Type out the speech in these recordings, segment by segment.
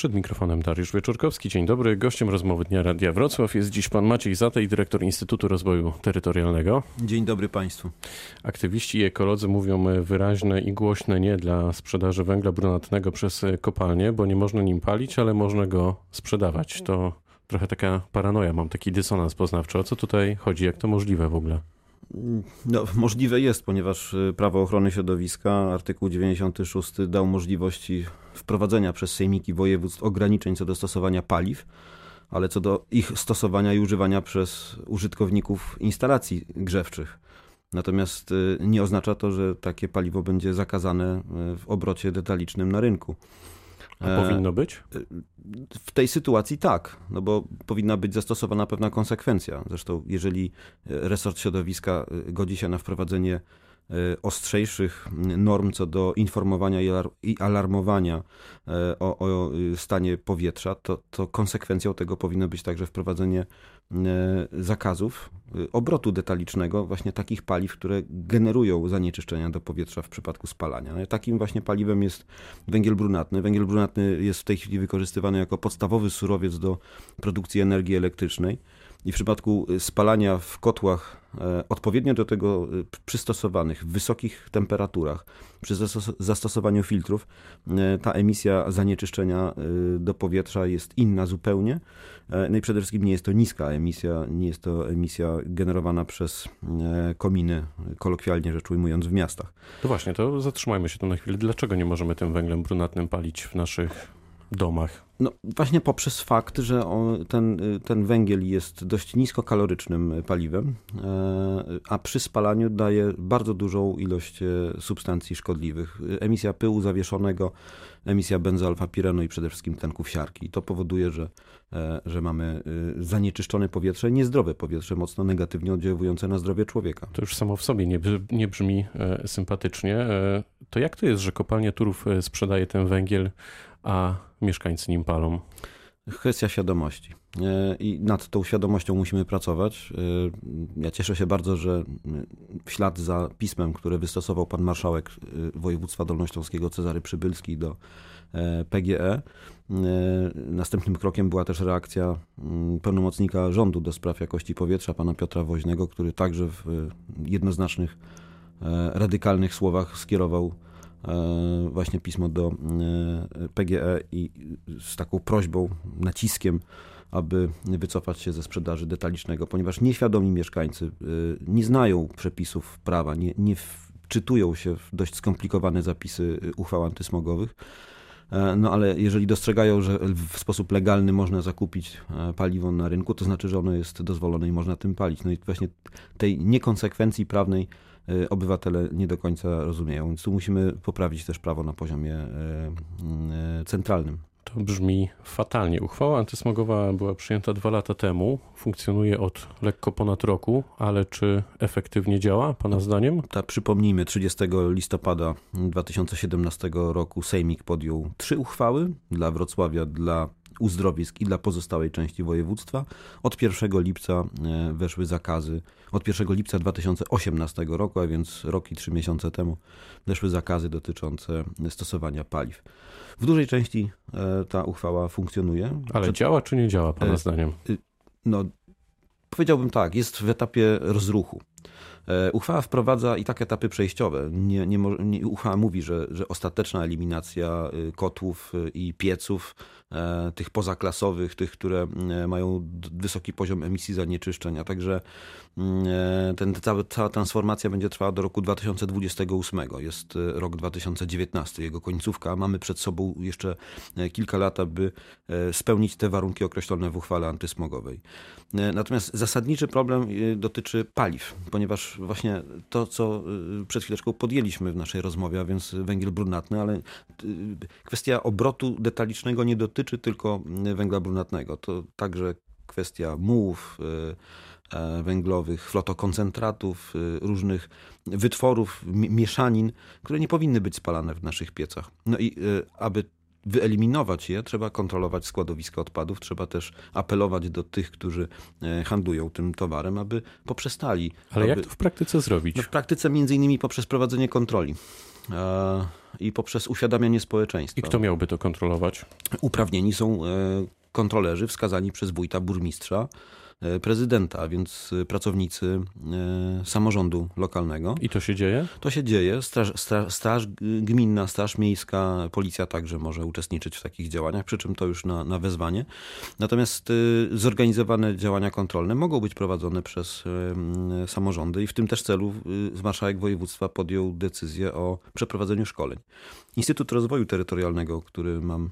Przed mikrofonem Dariusz Wieczorkowski. Dzień dobry. Gościem rozmowy Dnia Radia Wrocław jest dziś pan Maciej Zatej, dyrektor Instytutu Rozwoju Terytorialnego. Dzień dobry państwu. Aktywiści i ekolodzy mówią wyraźne i głośne nie dla sprzedaży węgla brunatnego przez kopalnie, bo nie można nim palić, ale można go sprzedawać. To trochę taka paranoja, mam taki dysonans poznawczy. O co tutaj chodzi? Jak to możliwe w ogóle? No, możliwe jest, ponieważ y, prawo ochrony środowiska, artykuł 96 dał możliwości wprowadzenia przez sejmiki województw ograniczeń co do stosowania paliw, ale co do ich stosowania i używania przez użytkowników instalacji grzewczych. Natomiast y, nie oznacza to, że takie paliwo będzie zakazane y, w obrocie detalicznym na rynku. A powinno być? W tej sytuacji tak, no bo powinna być zastosowana pewna konsekwencja. Zresztą, jeżeli resort środowiska godzi się na wprowadzenie ostrzejszych norm co do informowania i alarmowania o, o stanie powietrza, to, to konsekwencją tego powinno być także wprowadzenie zakazów obrotu detalicznego właśnie takich paliw, które generują zanieczyszczenia do powietrza w przypadku spalania. No takim właśnie paliwem jest węgiel brunatny. Węgiel brunatny jest w tej chwili wykorzystywany jako podstawowy surowiec do produkcji energii elektrycznej i w przypadku spalania w kotłach e, odpowiednio do tego e, przystosowanych w wysokich temperaturach przy zastosowaniu filtrów e, ta emisja zanieczyszczenia do powietrza jest inna zupełnie. No i przede wszystkim nie jest to niska emisja, nie jest to emisja generowana przez kominy, kolokwialnie rzecz ujmując, w miastach. To właśnie, to zatrzymajmy się tu na chwilę. Dlaczego nie możemy tym węglem brunatnym palić w naszych domach? No właśnie poprzez fakt, że on, ten, ten węgiel jest dość niskokalorycznym paliwem, e, a przy spalaniu daje bardzo dużą ilość e, substancji szkodliwych. Emisja pyłu zawieszonego, emisja benzoalfa-pirenu i przede wszystkim tlenków siarki. I to powoduje, że, e, że mamy zanieczyszczone powietrze, niezdrowe powietrze, mocno negatywnie oddziałujące na zdrowie człowieka. To już samo w sobie nie, nie brzmi sympatycznie. To jak to jest, że kopalnia Turów sprzedaje ten węgiel a mieszkańcy nim palą? Kwestia świadomości. E, I nad tą świadomością musimy pracować. E, ja cieszę się bardzo, że w ślad za pismem, które wystosował pan marszałek e, województwa dolnośląskiego Cezary Przybylski do PGE, następnym krokiem była też reakcja pełnomocnika rządu do spraw jakości powietrza, pana Piotra Woźnego, który także w jednoznacznych, radykalnych słowach skierował właśnie pismo do e, PGE i z taką prośbą, naciskiem, aby wycofać się ze sprzedaży detalicznego, ponieważ nieświadomi mieszkańcy e, nie znają przepisów prawa, nie, nie wczytują się w dość skomplikowane zapisy uchwał antysmogowych. No ale jeżeli dostrzegają, że w sposób legalny można zakupić paliwo na rynku, to znaczy, że ono jest dozwolone i można tym palić. No i właśnie tej niekonsekwencji prawnej obywatele nie do końca rozumieją. Więc tu musimy poprawić też prawo na poziomie y, y, centralnym. To brzmi fatalnie. Uchwała antysmogowa była przyjęta dwa lata temu, funkcjonuje od lekko ponad roku, ale czy efektywnie działa, Pana no, zdaniem? Tak, przypomnijmy, 30 listopada 2017 roku Sejmik podjął trzy uchwały dla Wrocławia, dla uzdrowisk i dla pozostałej części województwa. Od 1 lipca e, weszły zakazy, od 1 lipca 2018 roku, a więc rok i trzy miesiące temu, weszły zakazy dotyczące stosowania paliw. W dużej części e, ta uchwała funkcjonuje. Ale Przed... działa czy nie działa, Pana e, zdaniem? No, powiedziałbym tak, jest w etapie rozruchu. Uchwała wprowadza i tak etapy przejściowe. Nie, nie, nie, uchwała mówi, że, że ostateczna eliminacja kotłów i pieców E, tych pozaklasowych, tych, które e, mają wysoki poziom emisji zanieczyszczeń, a także mm, e, ten, cała, cała transformacja będzie trwała do roku 2028. Jest rok 2019, jego końcówka. Mamy przed sobą jeszcze kilka lat, aby spełnić te warunki określone w uchwale antysmogowej. Natomiast zasadniczy problem dotyczy paliw, ponieważ właśnie to, co przed chwileczką podjęliśmy w naszej rozmowie, a więc węgiel brunatny, ale kwestia obrotu detalicznego nie dotyczy tylko węgla brunatnego. To także kwestia mułów y, e, węglowych, flotokoncentratów, y, różnych wytworów, mieszanin, które nie powinny być spalane w naszych piecach. No i y, aby wyeliminować je, trzeba kontrolować składowiska odpadów, trzeba też apelować do tych, którzy e, handlują tym towarem, aby poprzestali. Ale aby... jak to w praktyce zrobić? No w praktyce między innymi poprzez prowadzenie kontroli. E, i poprzez uświadamianie społeczeństwa. I kto miałby to kontrolować? Uprawnieni są kontrolerzy wskazani przez wójta, burmistrza, E, prezydenta, a więc e, pracownicy e, samorządu lokalnego. I to się dzieje? To się dzieje. Straż, straż, straż gminna, straż miejska, policja także może uczestniczyć w takich działaniach, przy czym to już na, na wezwanie. Natomiast zorganizowane działania kontrolne mogą być prowadzone przez samorządy i w tym też celu marszałek województwa podjął decyzję o przeprowadzeniu szkoleń. Instytut Rozwoju Terytorialnego, który mam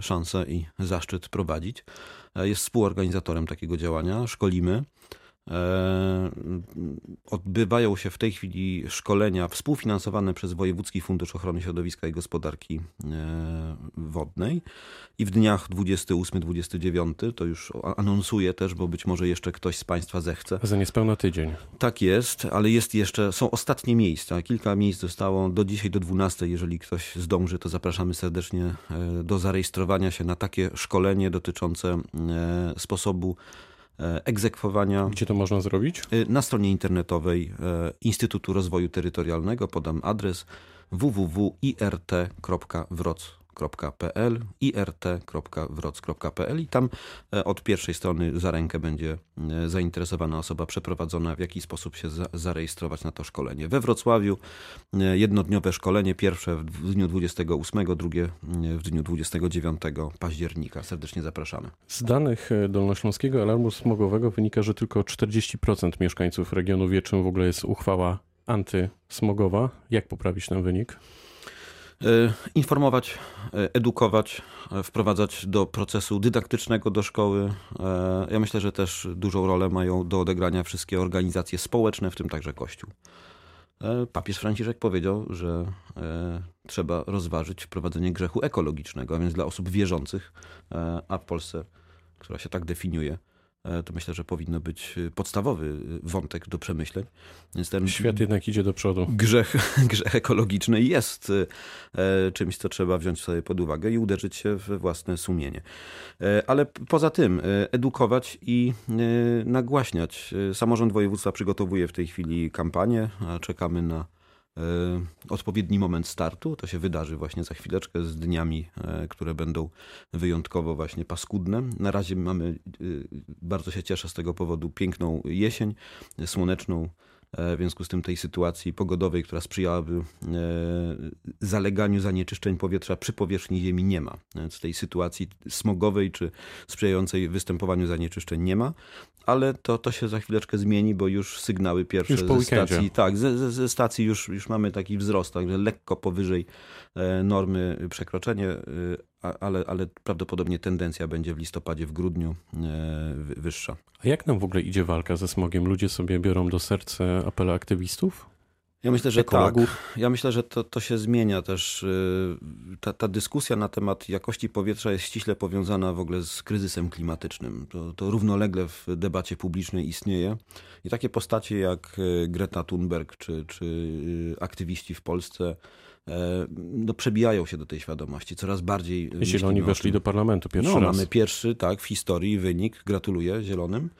szansę i zaszczyt prowadzić, E, jest współorganizatorem takiego działania. Szkolimy. E, odbywają się w tej chwili szkolenia współfinansowane przez Wojewódzki Fundusz Ochrony Środowiska i Gospodarki e, Wodnej i w dniach 28-29 to już anonsuję też, bo być może jeszcze ktoś z Państwa zechce. Za niespełna tydzień. Tak jest, ale jest jeszcze, są ostatnie miejsca. Kilka miejsc zostało do dzisiaj, do 12. Jeżeli ktoś zdąży, to zapraszamy serdecznie do zarejestrowania się na takie szkolenie dotyczące sposobu E, egzekwowania. Gdzie to można zrobić? E, na stronie internetowej e, Instytutu Rozwoju Terytorialnego podam adres www.irt.wroc irt.wroc.pl irt.wroc.pl i tam e, od pierwszej strony za rękę będzie e, zainteresowana osoba przeprowadzona, w jaki sposób się zarejestrować na to szkolenie. We Wrocławiu e, jednodniowe szkolenie, pierwsze w dniu 28, drugie w dniu 29 października. Serdecznie zapraszamy. Z danych Dolnośląskiego Alarmu Smogowego wynika, że tylko 40% mieszkańców regionu wie, czym w ogóle jest uchwała antysmogowa. Jak poprawić ten wynik? E, informować, e, edukować, e, wprowadzać do procesu dydaktycznego do szkoły. Ja myślę, że też dużą rolę mają do odegrania wszystkie organizacje społeczne, w tym także Kościół. Papież Franciszek powiedział, że trzeba rozważyć wprowadzenie grzechu ekologicznego, a więc dla osób wierzących, a w Polsce, która się tak definiuje, E, to myślę, że powinno być e, podstawowy e, wątek do przemyśleń. Więc ten Świat jednak idzie do przodu. Grzech, grzech ekologiczny jest czymś, co trzeba wziąć sobie pod uwagę i uderzyć się we własne sumienie. Ale poza tym edukować i nagłaśniać. Samorząd województwa przygotowuje w tej chwili kampanię, a czekamy na E, odpowiedni moment startu. To się wydarzy właśnie za chwileczkę z dniami, e, które będą wyjątkowo właśnie paskudne. Na razie mamy, e, bardzo się cieszę z tego powodu, piękną jesień, słoneczną, E, w związku z tym tej sytuacji pogodowej, która sprzyjałaby e, zaleganiu zanieczyszczeń powietrza przy powierzchni Ziemi nie ma. Więc tej sytuacji smogowej czy sprzyjającej występowaniu zanieczyszczeń nie ma, ale to, to się za chwileczkę zmieni, bo już sygnały pierwsze już ze stacji, tak, ze, ze, stacji już, już mamy taki wzrost, także lekko powyżej e, normy przekroczenie ale, ale prawdopodobnie tendencja będzie w listopadzie, w grudniu e, wyższa. A jak nam w ogóle idzie walka ze smogiem? Ludzie sobie biorą do serca apele aktywistów? Ja myślę, że Ekologów. tak. Ja myślę, że to, to się zmienia też. Y, ta, ta dyskusja na temat jakości powietrza jest ściśle powiązana w ogóle z kryzysem klimatycznym. To, to równolegle w debacie publicznej istnieje. I takie postacie jak y, Greta Thunberg czy, czy aktywiści w Polsce E, no, przebijają się do tej świadomości. Coraz bardziej. Zieloni weszli do parlamentu pierwszy no, raz. Mamy pierwszy, tak, w historii wynik. Gratuluję Zielonym.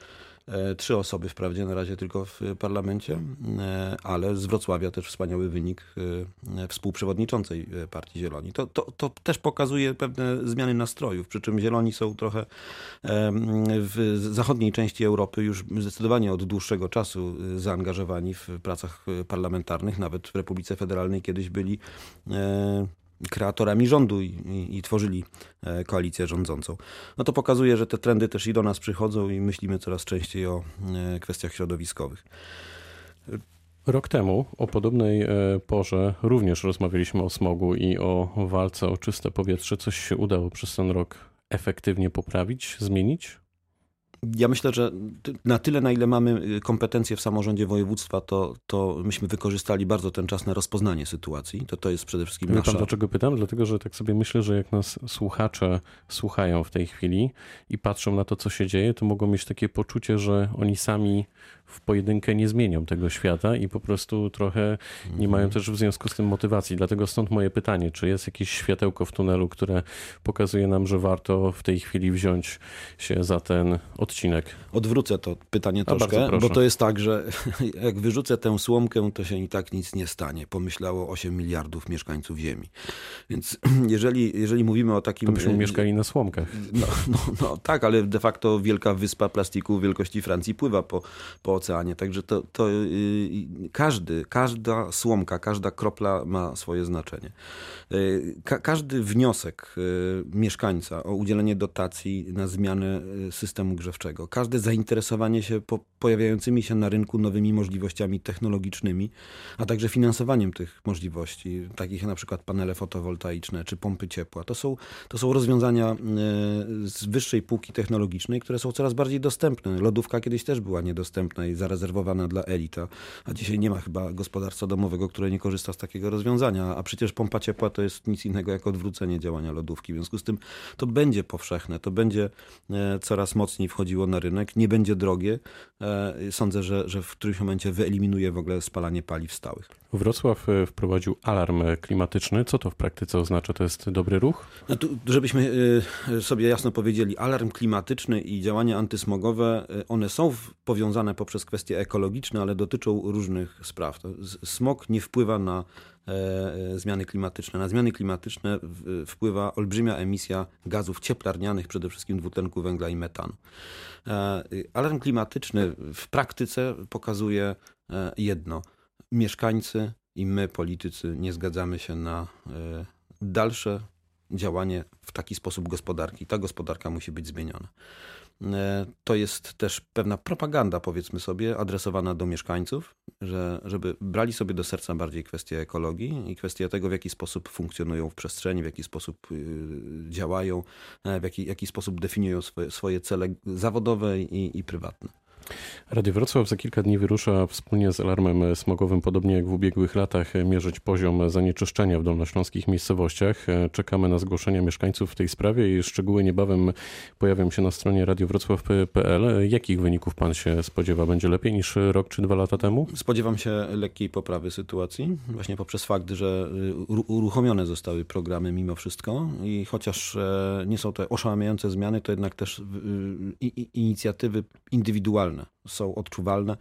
E, trzy osoby wprawdzie na razie tylko w parlamencie, e, ale z Wrocławia też wspaniały wynik e, współprzewodniczącej Partii Zieloni. To, to, to też pokazuje pewne zmiany nastrojów, przy czym Zieloni są trochę w zachodniej części Europy już zdecydowanie od dłuższego czasu zaangażowani w pracach parlamentarnych, nawet w Republice Federalnej kiedyś byli kreatorami rządu i, i, i, tworzyli e, koalicję rządzącą. No to pokazuje, że te trendy też i do nas przychodzą i myślimy coraz częściej o e, kwestiach środowiskowych. Rok temu o podobnej e, porze również rozmawialiśmy o smogu i o walce o czyste powietrze. Coś się udało przez ten rok efektywnie poprawić, zmienić? Ja myślę, że na tyle, na ile mamy y, kompetencje w samorządzie województwa, to, to myśmy wykorzystali bardzo ten czas na rozpoznanie sytuacji. To, to jest przede wszystkim Wie nasza... pan, dlaczego pytam? Dlatego, że tak sobie myślę, że jak nas słuchacze słuchają w tej chwili i patrzą na to, co się dzieje, to mogą mieć takie poczucie, że oni sami w pojedynkę nie zmienią tego świata i po prostu trochę nie mają mhm. też w związku z tym motywacji. Dlatego stąd moje pytanie, czy jest jakieś światełko w tunelu, które pokazuje nam, że warto w tej chwili wziąć się za ten odcinek. Odwrócę to pytanie troszkę, bo to jest tak, że jak wyrzucę tę słomkę, to się i tak nic nie stanie. Pomyślało 8 miliardów mieszkańców Ziemi. Więc jeżeli, jeżeli mówimy o takim... To byśmy mieszkali na słomkach. No, no, no tak, ale de facto wielka wyspa plastiku wielkości Francji pływa po, po oceanie. Także to, to yy, każdy, każda słomka, każda kropla ma swoje znaczenie. Yy, ka każdy wniosek yy, mieszkańca o udzielenie dotacji na zmianę y, systemu grzewczego, każde zainteresowanie się po pojawiającymi się na rynku nowymi możliwościami technologicznymi, a także finansowaniem tych możliwości, takich jak na przykład panele fotowoltaiczne czy pompy ciepła. To są, to są rozwiązania y, z wyższej półki technologicznej, które są coraz bardziej dostępne. Lodówka kiedyś też była niedostępna i zarezerwowana dla elita, a dzisiaj nie ma chyba gospodarstwa domowego, które nie korzysta z takiego rozwiązania, a przecież pompa ciepła to jest nic innego jak odwrócenie działania lodówki. W związku z tym to będzie powszechne, to będzie e, coraz mocniej wchodziło na rynek, nie będzie drogie. E, sądzę, że, że w którymś momencie wyeliminuje w ogóle spalanie paliw stałych. Wrocław e, wprowadził alarm klimatyczny. Co to w praktyce oznacza? To jest dobry ruch? No tu, żebyśmy sobie jasno powiedzieli, alarm klimatyczny i działania antysmogowe, one są powiązane poprzez kwestie ekologiczne, ale dotyczą różnych spraw. Smog nie wpływa na E, e, zmiany klimatyczne. Na zmiany klimatyczne wpływa olbrzymia emisja gazów cieplarnianych, przede wszystkim dwutlenku węgla i metanu. E, alarm klimatyczny w praktyce pokazuje jedno. Mieszkańcy i my, politycy, nie zgadzamy się na dalsze działanie w taki sposób gospodarki. Ta gospodarka musi być zmieniona. E, to jest też pewna propaganda, powiedzmy sobie, adresowana do mieszkańców, że, żeby brali sobie do serca bardziej kwestie ekologii i kwestie tego, w jaki sposób funkcjonują w przestrzeni, w jaki sposób y, działają, e, w jaki, jaki sposób definiują swoje, swoje cele zawodowe i, i prywatne. Radio Wrocław za kilka dni wyrusza wspólnie z alarmem smogowym, podobnie jak w ubiegłych latach, mierzyć poziom zanieczyszczenia w dolnośląskich miejscowościach. Czekamy na zgłoszenia mieszkańców w tej sprawie i szczegóły niebawem pojawią się na stronie radiowrocław.pl. Jakich wyników pan się spodziewa? Będzie lepiej niż rok czy dwa lata temu? Spodziewam się lekkiej poprawy sytuacji, właśnie poprzez fakt, że uruchomione zostały programy mimo wszystko i chociaż e, nie są to oszałamiające zmiany, to jednak też inicjatywy indywidualne są odczuwalne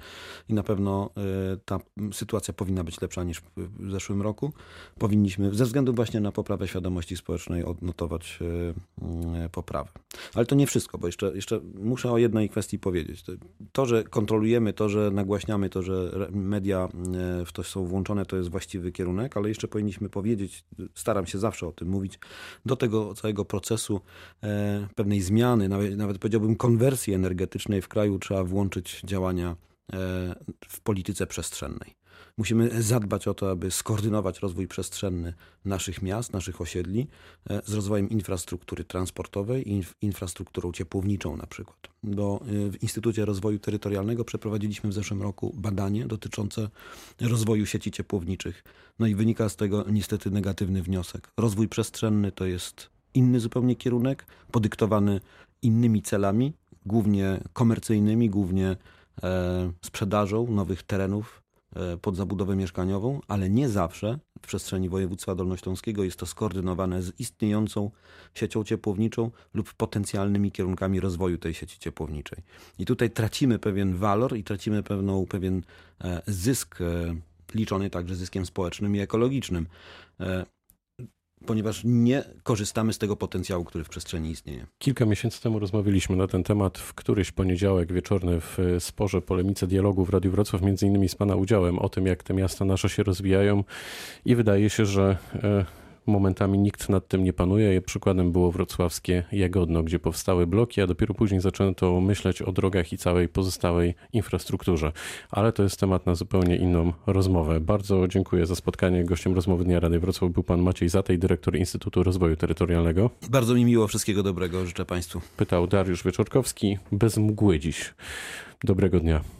i na pewno e, ta sytuacja powinna być lepsza niż w zeszłym roku. Powinniśmy ze względu właśnie na poprawę świadomości społecznej odnotować e, e, poprawę. Ale to nie wszystko, bo jeszcze, jeszcze muszę o jednej kwestii powiedzieć. To, że kontrolujemy, to, że nagłaśniamy, to, że media w to są włączone, to jest właściwy kierunek, ale jeszcze powinniśmy powiedzieć, staram się zawsze o tym mówić, do tego całego procesu pewnej zmiany, nawet, nawet powiedziałbym konwersji energetycznej w kraju trzeba włączyć działania e, w polityce przestrzennej. Musimy zadbać o to, aby skoordynować rozwój przestrzenny naszych miast, naszych osiedli e, z rozwojem infrastruktury transportowej i infrastrukturą ciepłowniczą na przykład. Bo e, w Instytucie Rozwoju Terytorialnego przeprowadziliśmy w zeszłym roku badanie dotyczące rozwoju sieci ciepłowniczych. No i wynika z tego niestety negatywny wniosek. Rozwój przestrzenny to jest inny zupełnie kierunek, podyktowany innymi celami, głównie komercyjnymi, głównie e, sprzedażą nowych terenów e, pod zabudowę mieszkaniową, ale nie zawsze w przestrzeni województwa dolnośląskiego jest to skoordynowane z istniejącą siecią ciepłowniczą lub potencjalnymi kierunkami rozwoju tej sieci ciepłowniczej. I tutaj tracimy pewien walor i tracimy pewną, pewien e, zysk liczony także zyskiem społecznym i ekologicznym ponieważ nie korzystamy z tego potencjału, który w przestrzeni istnieje. Kilka miesięcy temu rozmawialiśmy na ten temat w któryś poniedziałek wieczorny w sporze polemice dialogu w Radiu Wrocław, między innymi z Pana udziałem, o tym, jak te miasta nasze się rozwijają i wydaje się, że e, Momentami nikt nad tym nie panuje. Przykładem było wrocławskie Jagodno, gdzie powstały bloki, a dopiero później zaczęto myśleć o drogach i całej pozostałej infrastrukturze. Ale to jest temat na zupełnie inną rozmowę. Bardzo dziękuję za spotkanie. Gościem rozmowy Dnia Rady Wrocław był pan Maciej Zatej, dyrektor Instytutu Rozwoju Terytorialnego. Bardzo mi miło, wszystkiego dobrego życzę państwu. Pytał Dariusz Wieczorkowski, bez mgły dziś. Dobrego dnia.